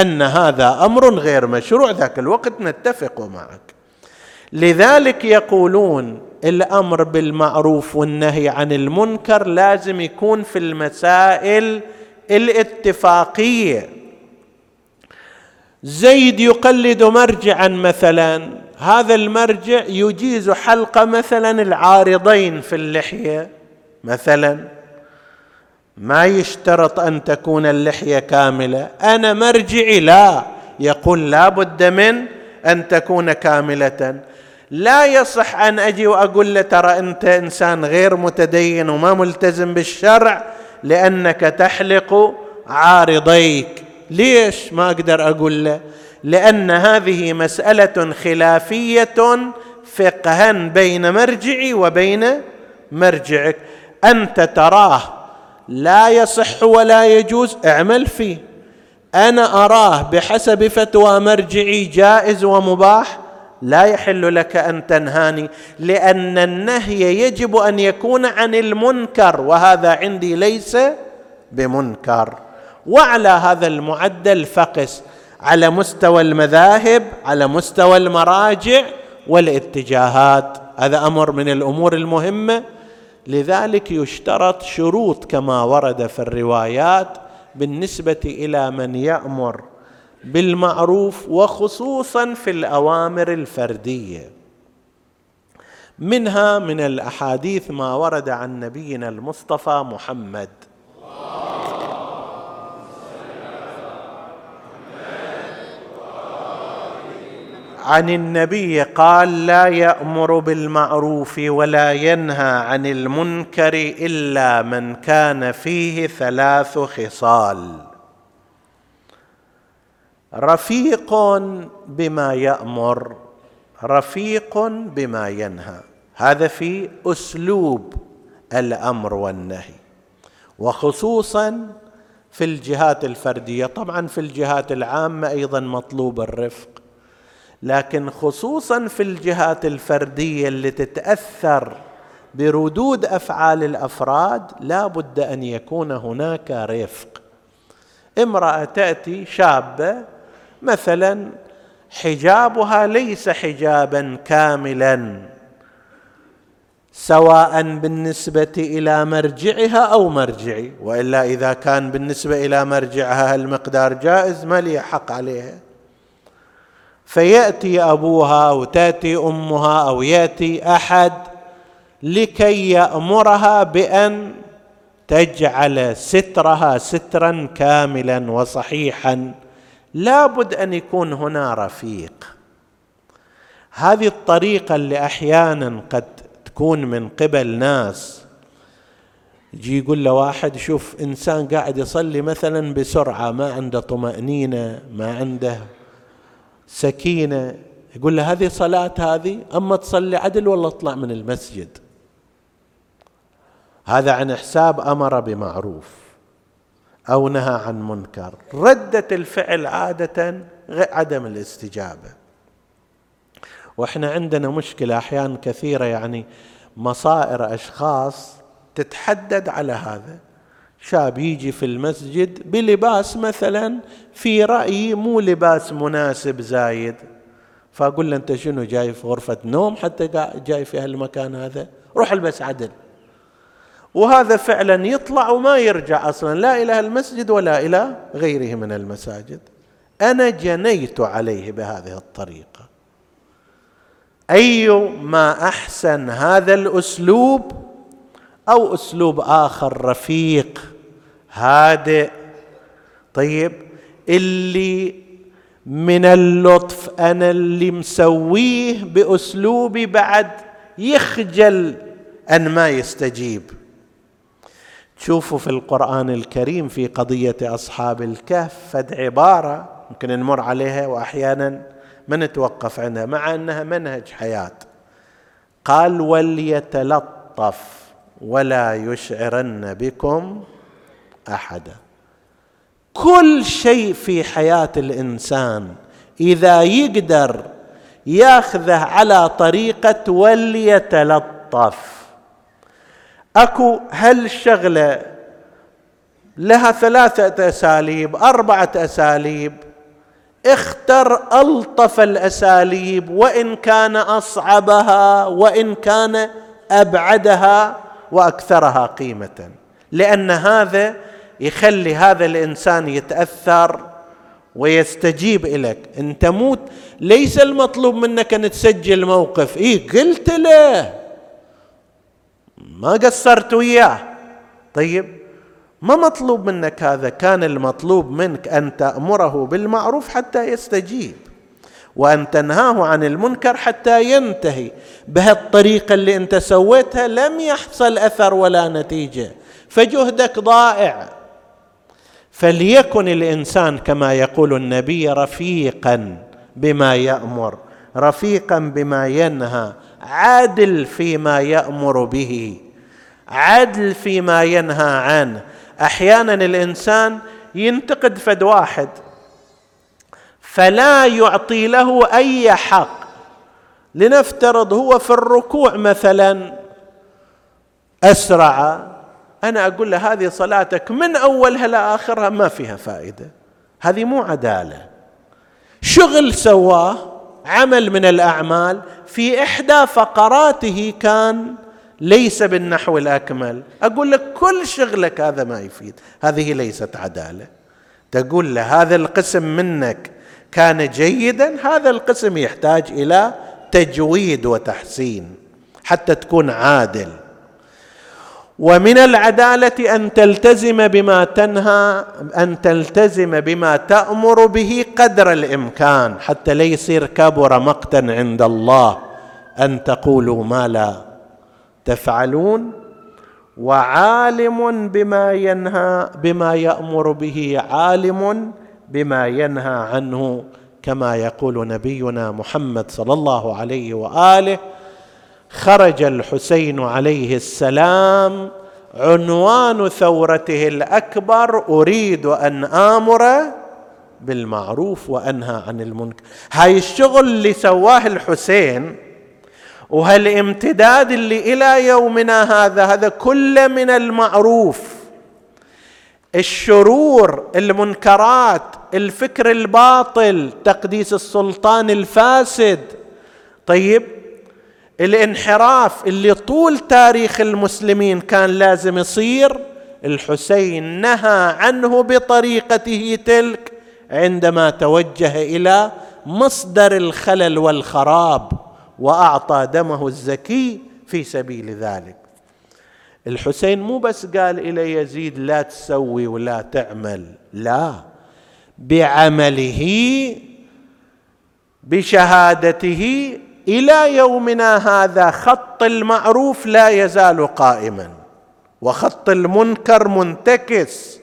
أن هذا أمر غير مشروع ذاك الوقت نتفق معك. لذلك يقولون الأمر بالمعروف والنهي عن المنكر لازم يكون في المسائل الاتفاقية. زيد يقلد مرجعا مثلا هذا المرجع يجيز حلق مثلا العارضين في اللحية مثلا. ما يشترط أن تكون اللحية كاملة. أنا مرجعي لا. يقول لا بد من أن تكون كاملة. لا يصح أن أجي وأقول له ترى أنت إنسان غير متدين وما ملتزم بالشرع لأنك تحلق عارضيك. ليش ما أقدر أقول له؟ لأن هذه مسألة خلافية فقها بين مرجعي وبين مرجعك. أنت تراه لا يصح ولا يجوز اعمل فيه. أنا أراه بحسب فتوى مرجعي جائز ومباح لا يحل لك أن تنهاني لأن النهي يجب أن يكون عن المنكر وهذا عندي ليس بمنكر. وعلى هذا المعدل فقس على مستوى المذاهب على مستوى المراجع والاتجاهات. هذا أمر من الأمور المهمة. لذلك يشترط شروط كما ورد في الروايات بالنسبة إلى من يأمر بالمعروف وخصوصا في الأوامر الفردية. منها من الأحاديث ما ورد عن نبينا المصطفى محمد. عن النبي قال لا يأمر بالمعروف ولا ينهى عن المنكر إلا من كان فيه ثلاث خصال. رفيق بما يأمر رفيق بما ينهى. هذا في أسلوب الأمر والنهي. وخصوصا في الجهات الفردية. طبعا في الجهات العامة أيضا مطلوب الرفق. لكن خصوصا في الجهات الفردية اللي تتأثر بردود أفعال الأفراد لا بد أن يكون هناك رفق. امرأة تأتي شابة مثلا حجابها ليس حجابا كاملا سواء بالنسبة إلى مرجعها أو مرجعي وإلا إذا كان بالنسبة إلى مرجعها المقدار جائز ما لي حق عليها فيأتي أبوها أو تأتي أمها أو يأتي أحد لكي يأمرها بأن تجعل سترها سترا كاملا وصحيحا. لابد أن يكون هنا رفيق. هذه الطريقة اللي أحيانا قد تكون من قبل ناس. يجي يقول له واحد شوف إنسان قاعد يصلي مثلا بسرعة ما عنده طمأنينة ما عنده سكينة. يقول له هذه صلاة هذه؟ أما تصلي عدل ولا اطلع من المسجد؟ هذا عن حساب أمر بمعروف أو نهى عن منكر. رده الفعل عادة عدم الاستجابة. وإحنا عندنا مشكلة أحيانا كثيرة يعني مصائر أشخاص تتحدد على هذا. شاب يجي في المسجد بلباس مثلا في رأيي مو لباس مناسب زايد. فأقول له أنت شنو جاي في غرفة نوم حتى جاي في هالمكان هذا؟ روح البس عدل. وهذا فعلا يطلع وما يرجع أصلا لا إلى المسجد ولا إلى غيره من المساجد. أنا جنيت عليه بهذه الطريقة. اي ما أحسن هذا الأسلوب؟ أو أسلوب آخر رفيق؟ هادئ. طيب اللي من اللطف أنا اللي مسويه بأسلوبي بعد يخجل أن ما يستجيب. تشوفوا في القرآن الكريم في قضية أصحاب الكهف فد عبارة ممكن نمر عليها وأحيانا ما نتوقف عندها مع أنها منهج حياة. قال وليتلطف ولا يشعرن بكم احدا كل شيء في حياة الإنسان إذا يقدر ياخذه على طريقة وليتلطف. أكو هالشغله لها ثلاثة أساليب أربعة أساليب؟ اختر ألطف الأساليب وإن كان أصعبها وإن كان أبعدها وأكثرها قيمة. لأن هذا يخلي هذا الإنسان يتأثر ويستجيب لك أنت موت. ليس المطلوب منك أن تسجل موقف. اي قلت له. ما قصرت وياه. طيب ما مطلوب منك هذا؟ كان المطلوب منك أن تأمره بالمعروف حتى يستجيب وأن تنهاه عن المنكر حتى ينتهي. بهالطريقة اللي أنت سويتها لم يحصل أثر ولا نتيجة. فجهدك ضائع. فليكن الإنسان كما يقول النبي رفيقا بما يأمر رفيقا بما ينهى عادل فيما يأمر به عدل فيما ينهى عنه. أحيانا الإنسان ينتقد فد واحد فلا يعطي له أي حق لنفترض هو في الركوع مثلا أسرع أنا أقول له هذه صلاتك من أولها لاخرها ما فيها فائدة. هذه مو عدالة. شغل سواه عمل من الأعمال في إحدى فقراته كان ليس بالنحو الأكمل. أقول لك كل شغلك هذا ما يفيد. هذه ليست عدالة. تقول له هذا القسم منك كان جيدا هذا القسم يحتاج إلى تجويد وتحسين حتى تكون عادل. ومن العدالة أن تلتزم بما تنهى أن تلتزم بما تأمر به قدر الإمكان حتى لا يصير كبر مقتا عند الله أن تقولوا ما لا تفعلون. وعالم بما ينهى بما يأمر به عالم بما ينهى عنه كما يقول نبينا محمد صلى الله عليه وآله خرج الحسين عليه السلام عنوان ثورته الأكبر أريد أن آمر بالمعروف وأنهى عن المنكر. هاي الشغل اللي سواه الحسين وهالامتداد اللي إلى يومنا هذا هذا كله من المعروف. الشرور المنكرات الفكر الباطل تقديس السلطان الفاسد. طيب الانحراف اللي طول تاريخ المسلمين كان لازم يصير الحسين نهى عنه بطريقته تلك عندما توجه إلى مصدر الخلل والخراب وأعطى دمه الزكي في سبيل ذلك. الحسين مو بس قال إلى يزيد لا تسوي ولا تعمل لا بعمله بشهادته إلى يومنا هذا خط المعروف لا يزال قائما وخط المنكر منتكس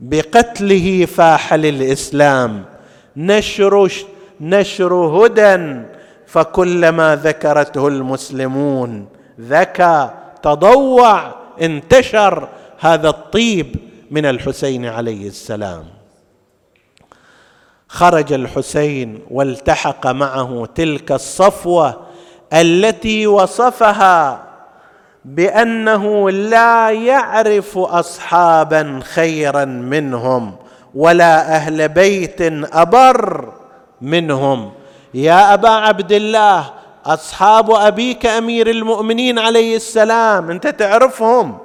بقتله فاح للإسلام. نشر نشر هدى فكلما ذكرته المسلمون ذكى تضوع انتشر هذا الطيب من الحسين عليه السلام. خرج الحسين والتحق معه تلك الصفوة التي وصفها بأنه لا يعرف اصحابا خيرا منهم ولا أهل بيت أبر منهم. يا أبا عبد الله أصحاب أبيك أمير المؤمنين عليه السلام أنت تعرفهم.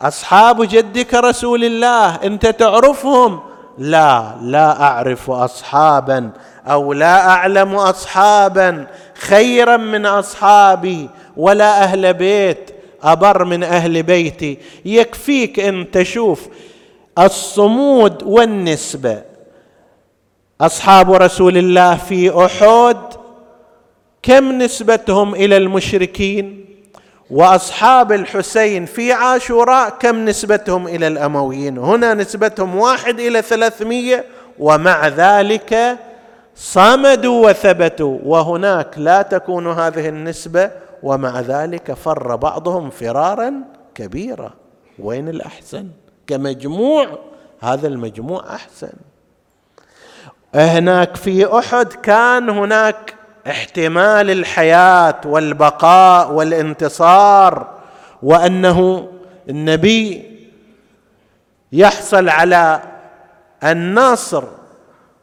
أصحاب جدك رسول الله أنت تعرفهم. لا لا أعرف اصحابا أو لا أعلم اصحابا خيرا من أصحابي ولا أهل بيت أبر من أهل بيتي. يكفيك إن تشوف الصمود والنسبة أصحاب رسول الله في أحد كم نسبتهم إلى المشركين؟ وأصحاب الحسين في عاشوراء كم نسبتهم إلى الأمويين؟ هنا نسبتهم واحد إلى ثلاثمائه ومع ذلك صمدوا وثبتوا وهناك لا تكون هذه النسبة ومع ذلك فر بعضهم فرارا كبيرا. وين الأحسن؟ كمجموع هذا المجموع أحسن. هناك في أحد كان هناك احتمال الحياة والبقاء والانتصار وأنه النبي يحصل على النصر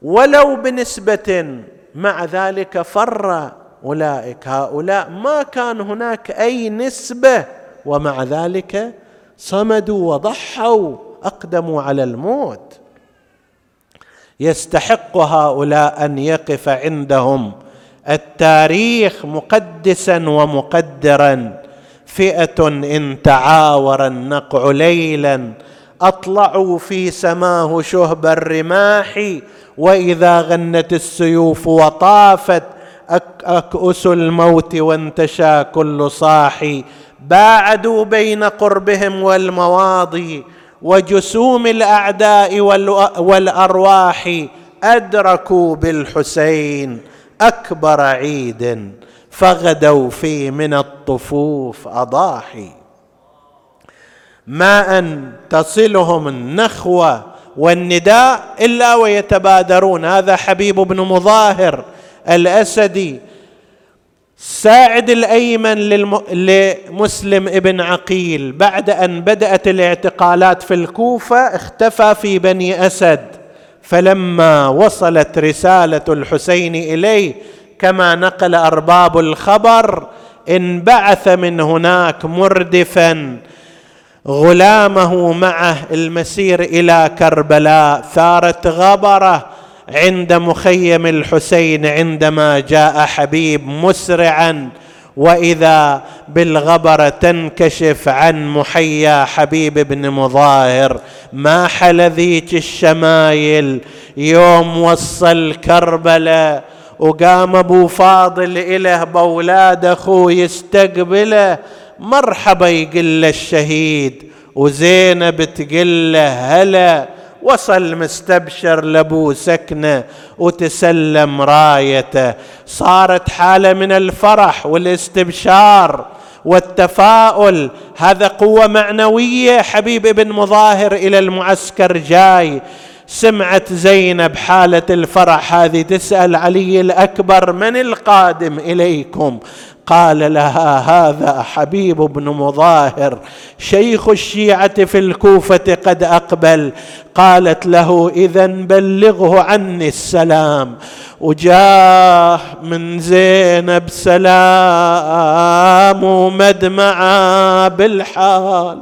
ولو بنسبة مع ذلك فر أولئك. هؤلاء ما كان هناك أي نسبة ومع ذلك صمدوا وضحوا أقدموا على الموت. يستحق هؤلاء أن يقف عندهم. التاريخ مقدسا ومقدرا. فئة إن تعاور النقع ليلا. اطلعوا في سماه شهب الرماح وإذا غنت السيوف وطافت أكؤس الموت وانتشى كل صاحي. باعدوا بين قربهم والمواضي وجسوم الأعداء والأرواح. أدركوا بالحسين. أكبر عيد فغدوا فيه من الطفوف أضاحي. ما أن تصلهم النخوة والنداء إلا ويتبادرون. هذا حبيب بن مظاهر الأسدي الساعد الأيمن للم... لمسلم ابن عقيل. بعد أن بدأت الاعتقالات في الكوفة اختفى في بني أسد. فلما وصلت رسالة الحسين إليه كما نقل أرباب الخبر انبعث من هناك مردفا غلامه معه المسير إلى كربلاء ثارت غبره عند مخيم الحسين عندما جاء حبيب مسرعا. وإذا بالغبره تنكشف عن محيا حبيب بن مظاهر ما حل ذيك الشمايل؟ يوم وصل كربلاء وقام أبو فاضل اله باولاد أخوه يستقبله مرحبا يقول له الشهيد وزينب تقول له هلا. وصل مستبشر لابو سكنة وتسلم رايته. صارت حالة من الفرح والاستبشار والتفاؤل. هذا قوة معنوية حبيب ابن مظاهر إلى المعسكر جاي. سمعت زينب حالة الفرح هذه. تسأل علي الأكبر من القادم إليكم؟ قال لها هذا حبيب بن مظاهر شيخ الشيعة في الكوفة قد أقبل. قالت له اذا بلغه عني السلام. وجاه من زينب سلام ومدمعة بالحال.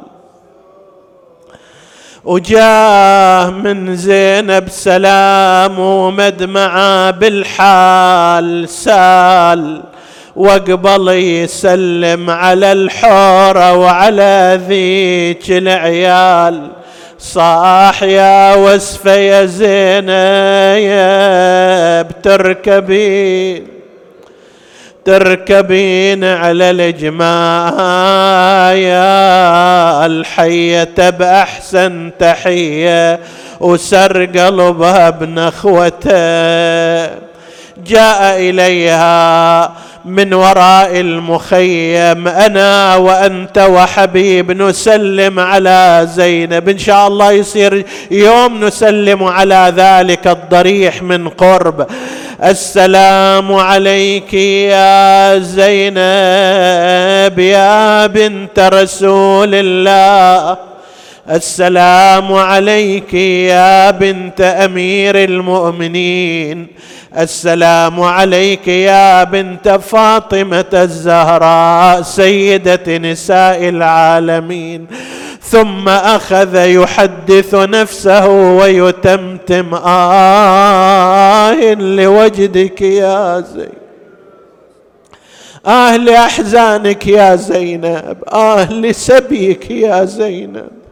وجاه من زينب سلام ومدمعة بالحال سال. وقبل يسلم على الحورة وعلى ذيك العيال. صاح يا وسفة يا زينب تركبين تركبين على الجماية الحية بأحسن تحية وسر قلبها بنخوته. جاء إليها من وراء المخيم أنا وأنت وحبيب نسلم على زينب. إن شاء الله يصير يوم نسلم على ذلك الضريح من قرب. السلام عليك يا زينب يا بنت رسول الله. السلام عليك يا بنت أمير المؤمنين. السلام عليك يا بنت فاطمة الزهراء سيدة نساء العالمين. ثم أخذ يحدث نفسه ويتمتم. آه لوجدك يا زين. آه لأحزانك يا زينب. آه لسبيك يا زينب.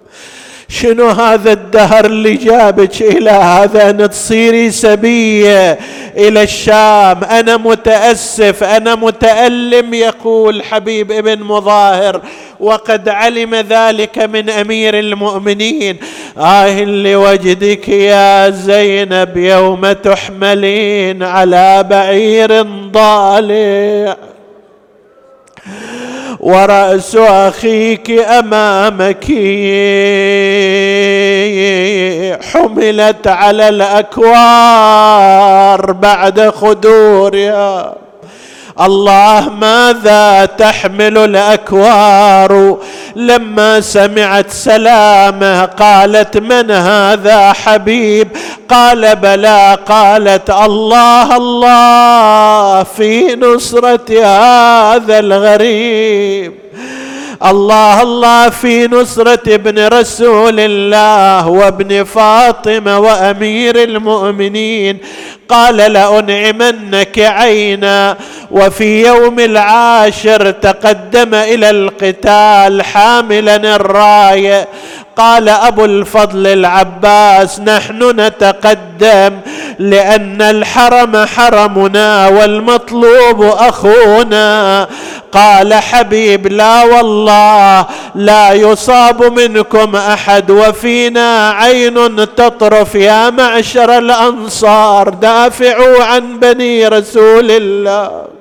شنو هذا الدهر اللي جابك إلى هذا ان تصيري سبية إلى الشام؟ أنا متأسف أنا متألم يقول حبيب ابن مظاهر. وقد علم ذلك من أمير المؤمنين. آه لوجدك يا زينب يوم تحملين على بعير ضالع. ورأس أخيك أمامك. حملت على الأكوار بعد خدورها الله ماذا تحمل الأكوار؟ لما سمعت سلامة قالت من هذا حبيب؟ قال بلى قالت الله الله في نصرة هذا الغريب. الله الله في نصرة ابن رسول الله وابن فاطمة وأمير المؤمنين. قال لأنعمنك عينا وفي يوم العاشر تقدم إلى القتال حاملا الراية قال أبو الفضل العباس نحن نتقدم لأن الحرم حرمنا والمطلوب أخونا. قال حبيب لا والله لا يصاب منكم أحد وفينا عين تطرف يا معشر الأنصار. دافعوا عن بني رسول الله.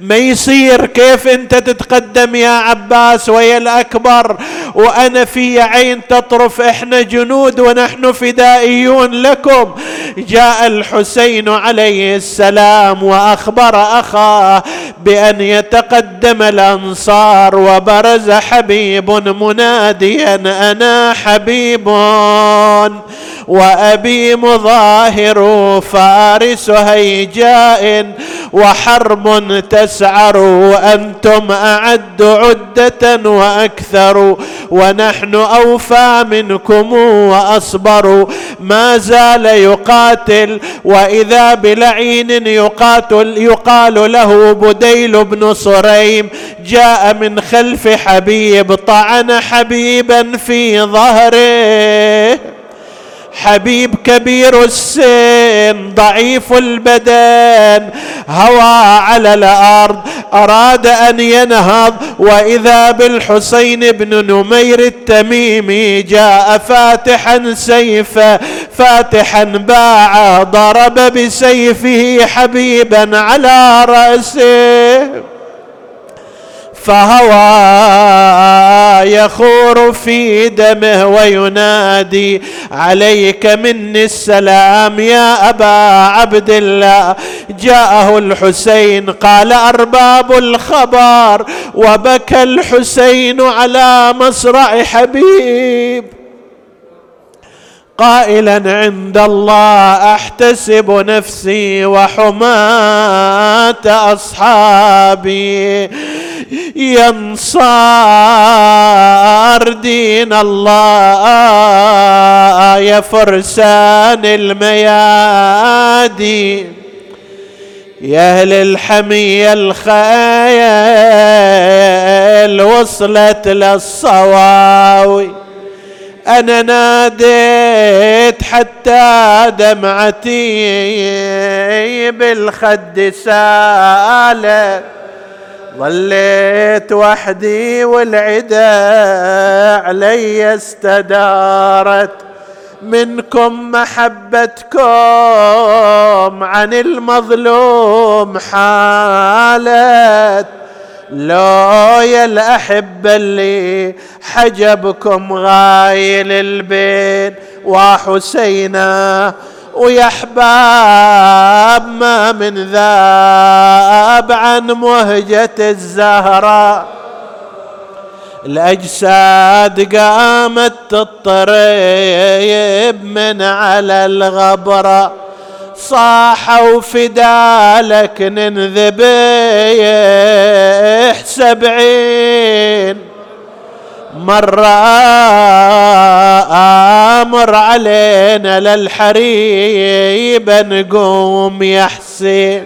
ما يصير كيف انت تتقدم يا عباس ويا الأكبر؟ وأنا في عين تطرف إحنا جنود ونحن فدائيون لكم. جاء الحسين عليه السلام وأخبر أخاه بأن يتقدم الأنصار وبرز حبيب مناديا أنا حبيب. وأبي مظاهر فارس هيجاء وحرب تسعر وأنتم أعد عدة وأكثر ونحن أوفى منكم وأصبر. ما زال يقاتل وإذا بلعين يقاتل يقال له بديل بن صريم. جاء من خلف حبيب طعن حبيبا في ظهره. حبيب كبير السن ضعيف البدن هوى على الأرض أراد أن ينهض وإذا بالحسين بن نمير التميمي جاء فاتحا سيفه فاتحا باعه ضرب بسيفه حبيبا على رأسه. فهوى يخور في دمه وينادي عليك مني السلام يا أبا عبد الله. جاءه الحسين قال أرباب الخبر وبكى الحسين على مصرع حبيب. قائلا عند الله أحتسب نفسي وحماة أصحابي. ينصار دين الله يا فرسان الميادين. يا أهل الحمية الخيل وصلت للصواوي. أنا ناديت حتى دمعتي بالخد سالت ظليت وحدي والعدا علي استدارت. منكم محبتكم عن المظلوم حالت. لو يا الأحبة اللي حجبكم غايل البين وحسينا ويا أحباب ما من ذاب عن مهجة الزهراء الأجساد قامت تضطرب من على الغبرة صاحوا فدالك ننذبح سبعين. مرة آمر علينا للحريب نقوم يا حسين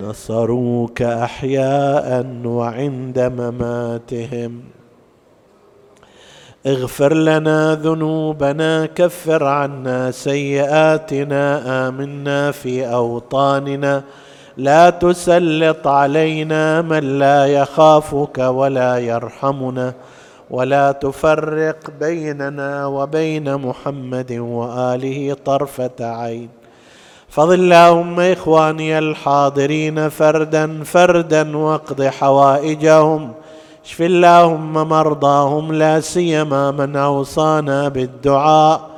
نصروك أحياء وعند مماتهم. اغفر لنا ذنوبنا كفر عنا سيئاتنا آمنا في أوطاننا. لا تسلط علينا من لا يخافك ولا يرحمنا ولا تفرق بيننا وبين محمد وآله طرفة عين. فضل اللهم إخواني الحاضرين فردا فردا واقض حوائجهم. اشف اللهم مرضاهم لا سيما من أوصانا بالدعاء.